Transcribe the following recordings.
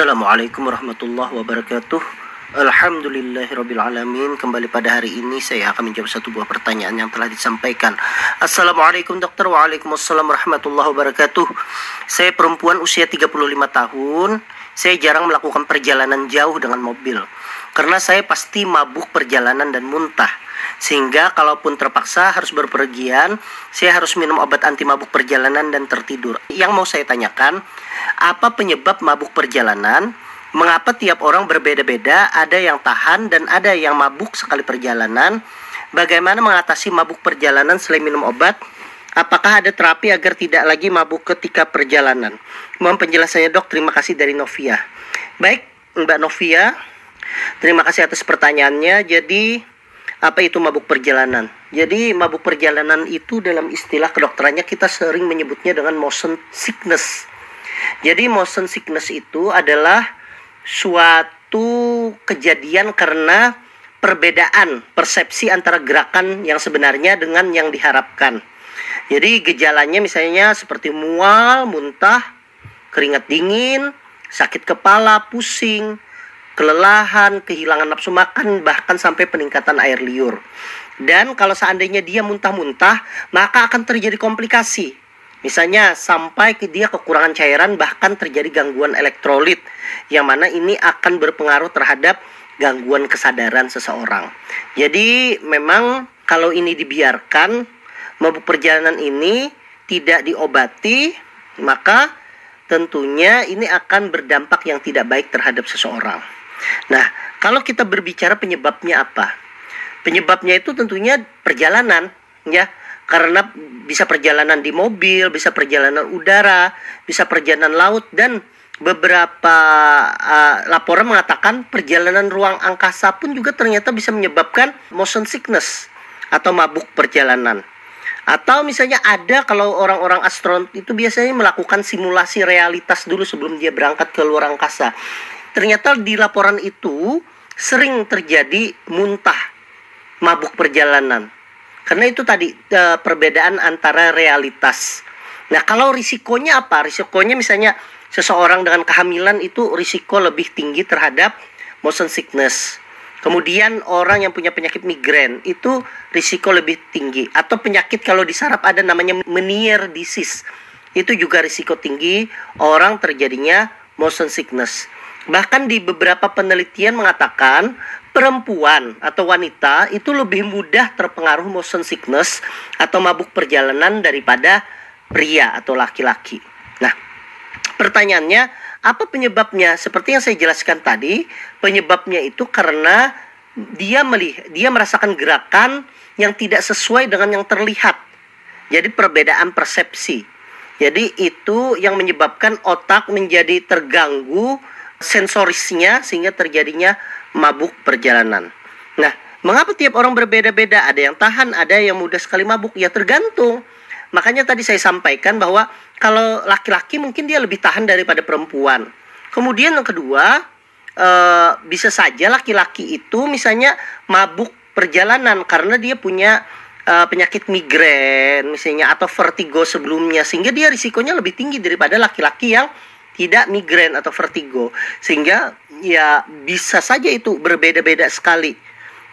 Assalamualaikum warahmatullahi wabarakatuh. Alhamdulillahirrabbilalamin Kembali pada hari ini saya akan menjawab satu buah pertanyaan yang telah disampaikan. Assalamualaikum dokter. Waalaikumsalam warahmatullahi wabarakatuh. Saya perempuan usia 35 tahun Saya jarang melakukan perjalanan jauh dengan mobil Karena saya pasti mabuk perjalanan dan muntah sehingga kalaupun terpaksa harus berpergian, saya harus minum obat anti mabuk perjalanan dan tertidur. Yang mau saya tanyakan, apa penyebab mabuk perjalanan? Mengapa tiap orang berbeda-beda? Ada yang tahan dan ada yang mabuk sekali perjalanan. Bagaimana mengatasi mabuk perjalanan selain minum obat? Apakah ada terapi agar tidak lagi mabuk ketika perjalanan? Mohon penjelasannya dok, terima kasih dari Novia. Baik, Mbak Novia, terima kasih atas pertanyaannya. Jadi, apa itu mabuk perjalanan? Jadi mabuk perjalanan itu dalam istilah kedokterannya kita sering menyebutnya dengan motion sickness. Jadi motion sickness itu adalah suatu kejadian karena perbedaan persepsi antara gerakan yang sebenarnya dengan yang diharapkan. Jadi gejalanya misalnya seperti mual, muntah, keringat dingin, sakit kepala, pusing, kelelahan, kehilangan nafsu makan, bahkan sampai peningkatan air liur. Dan kalau seandainya dia muntah-muntah, maka akan terjadi komplikasi. Misalnya sampai ke dia kekurangan cairan bahkan terjadi gangguan elektrolit yang mana ini akan berpengaruh terhadap gangguan kesadaran seseorang. Jadi memang kalau ini dibiarkan mabuk perjalanan ini tidak diobati maka tentunya ini akan berdampak yang tidak baik terhadap seseorang. Nah, kalau kita berbicara penyebabnya apa? Penyebabnya itu tentunya perjalanan, ya. Karena bisa perjalanan di mobil, bisa perjalanan udara, bisa perjalanan laut dan beberapa uh, laporan mengatakan perjalanan ruang angkasa pun juga ternyata bisa menyebabkan motion sickness atau mabuk perjalanan. Atau misalnya ada kalau orang-orang astronot itu biasanya melakukan simulasi realitas dulu sebelum dia berangkat ke luar angkasa ternyata di laporan itu sering terjadi muntah mabuk perjalanan. Karena itu tadi e, perbedaan antara realitas. Nah, kalau risikonya apa? Risikonya misalnya seseorang dengan kehamilan itu risiko lebih tinggi terhadap motion sickness. Kemudian orang yang punya penyakit migrain itu risiko lebih tinggi atau penyakit kalau di saraf ada namanya Meniere disease. Itu juga risiko tinggi orang terjadinya motion sickness. Bahkan di beberapa penelitian mengatakan perempuan atau wanita itu lebih mudah terpengaruh motion sickness atau mabuk perjalanan daripada pria atau laki-laki. Nah, pertanyaannya apa penyebabnya? Seperti yang saya jelaskan tadi, penyebabnya itu karena dia melihat, dia merasakan gerakan yang tidak sesuai dengan yang terlihat. Jadi perbedaan persepsi. Jadi itu yang menyebabkan otak menjadi terganggu sensorisnya sehingga terjadinya mabuk perjalanan. Nah, mengapa tiap orang berbeda-beda? Ada yang tahan, ada yang mudah sekali mabuk. Ya tergantung. Makanya tadi saya sampaikan bahwa kalau laki-laki mungkin dia lebih tahan daripada perempuan. Kemudian yang kedua, e, bisa saja laki-laki itu misalnya mabuk perjalanan karena dia punya e, penyakit migrain misalnya atau vertigo sebelumnya sehingga dia risikonya lebih tinggi daripada laki-laki yang tidak migrain atau vertigo sehingga ya bisa saja itu berbeda-beda sekali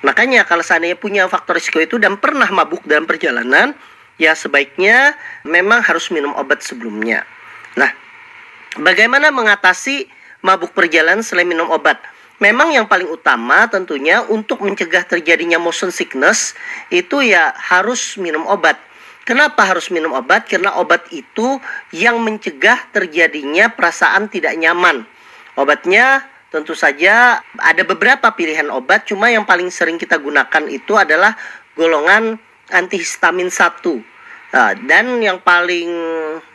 makanya kalau seandainya punya faktor risiko itu dan pernah mabuk dalam perjalanan ya sebaiknya memang harus minum obat sebelumnya nah bagaimana mengatasi mabuk perjalanan selain minum obat Memang yang paling utama tentunya untuk mencegah terjadinya motion sickness itu ya harus minum obat. Kenapa harus minum obat? Karena obat itu yang mencegah terjadinya perasaan tidak nyaman. Obatnya tentu saja ada beberapa pilihan obat, cuma yang paling sering kita gunakan itu adalah golongan antihistamin 1. Nah, dan yang paling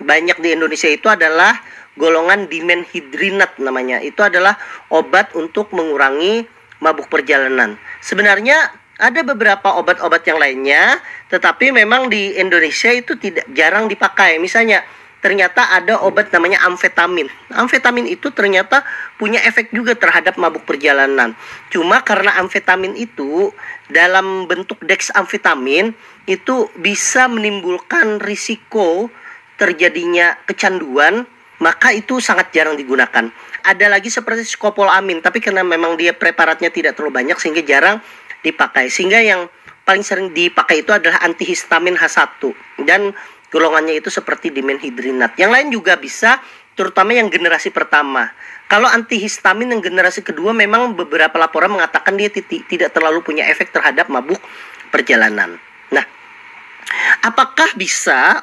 banyak di Indonesia itu adalah golongan dimenhidrinat namanya. Itu adalah obat untuk mengurangi mabuk perjalanan. Sebenarnya ada beberapa obat-obat yang lainnya, tetapi memang di Indonesia itu tidak jarang dipakai. Misalnya, ternyata ada obat namanya amfetamin. Amfetamin itu ternyata punya efek juga terhadap mabuk perjalanan. Cuma karena amfetamin itu dalam bentuk dexamfetamin itu bisa menimbulkan risiko terjadinya kecanduan maka itu sangat jarang digunakan. Ada lagi seperti skopolamin, tapi karena memang dia preparatnya tidak terlalu banyak sehingga jarang dipakai. Sehingga yang paling sering dipakai itu adalah antihistamin H1 dan golongannya itu seperti dimenhidrinat. Yang lain juga bisa, terutama yang generasi pertama. Kalau antihistamin yang generasi kedua memang beberapa laporan mengatakan dia tidak terlalu punya efek terhadap mabuk perjalanan. Nah, apakah bisa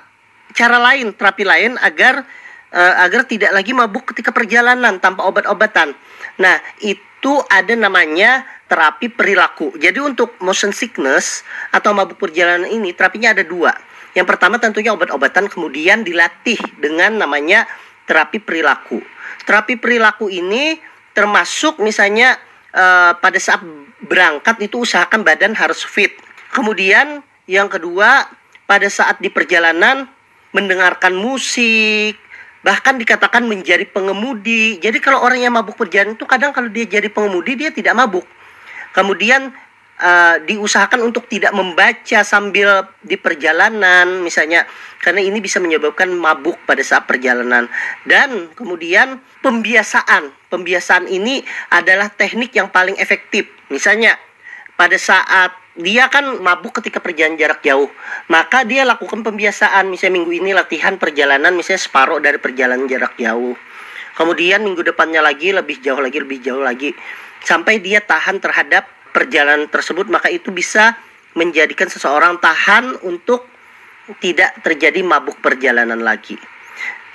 cara lain, terapi lain agar uh, agar tidak lagi mabuk ketika perjalanan tanpa obat-obatan. Nah, itu ada namanya terapi perilaku. Jadi untuk motion sickness atau mabuk perjalanan ini terapinya ada dua. Yang pertama tentunya obat-obatan, kemudian dilatih dengan namanya terapi perilaku. Terapi perilaku ini termasuk misalnya uh, pada saat berangkat itu usahakan badan harus fit. Kemudian yang kedua pada saat di perjalanan mendengarkan musik, bahkan dikatakan menjadi pengemudi. Jadi kalau orang yang mabuk perjalanan itu kadang kalau dia jadi pengemudi dia tidak mabuk. Kemudian uh, diusahakan untuk tidak membaca sambil di perjalanan misalnya karena ini bisa menyebabkan mabuk pada saat perjalanan. Dan kemudian pembiasaan. Pembiasaan ini adalah teknik yang paling efektif. Misalnya pada saat dia kan mabuk ketika perjalanan jarak jauh maka dia lakukan pembiasaan misalnya minggu ini latihan perjalanan misalnya separuh dari perjalanan jarak jauh kemudian minggu depannya lagi lebih jauh lagi lebih jauh lagi sampai dia tahan terhadap perjalanan tersebut maka itu bisa menjadikan seseorang tahan untuk tidak terjadi mabuk perjalanan lagi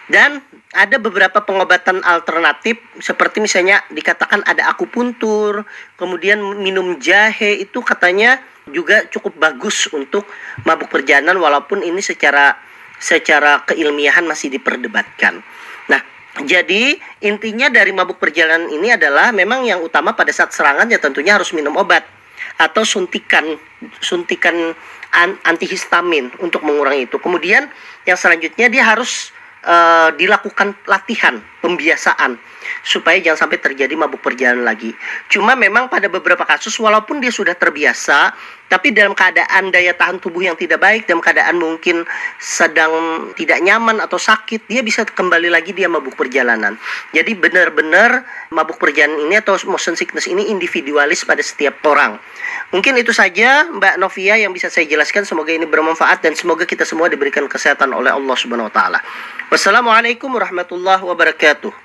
dan ada beberapa pengobatan alternatif seperti misalnya dikatakan ada akupuntur, kemudian minum jahe itu katanya juga cukup bagus untuk mabuk perjalanan walaupun ini secara secara keilmiahan masih diperdebatkan. Jadi intinya dari mabuk perjalanan ini adalah memang yang utama pada saat serangan ya tentunya harus minum obat atau suntikan suntikan antihistamin untuk mengurangi itu. Kemudian yang selanjutnya dia harus uh, dilakukan latihan pembiasaan supaya jangan sampai terjadi mabuk perjalanan lagi. Cuma memang pada beberapa kasus walaupun dia sudah terbiasa, tapi dalam keadaan daya tahan tubuh yang tidak baik, dalam keadaan mungkin sedang tidak nyaman atau sakit, dia bisa kembali lagi dia mabuk perjalanan. Jadi benar-benar mabuk perjalanan ini atau motion sickness ini individualis pada setiap orang. Mungkin itu saja Mbak Novia yang bisa saya jelaskan. Semoga ini bermanfaat dan semoga kita semua diberikan kesehatan oleh Allah Subhanahu wa taala. Wassalamualaikum warahmatullahi wabarakatuh. reto.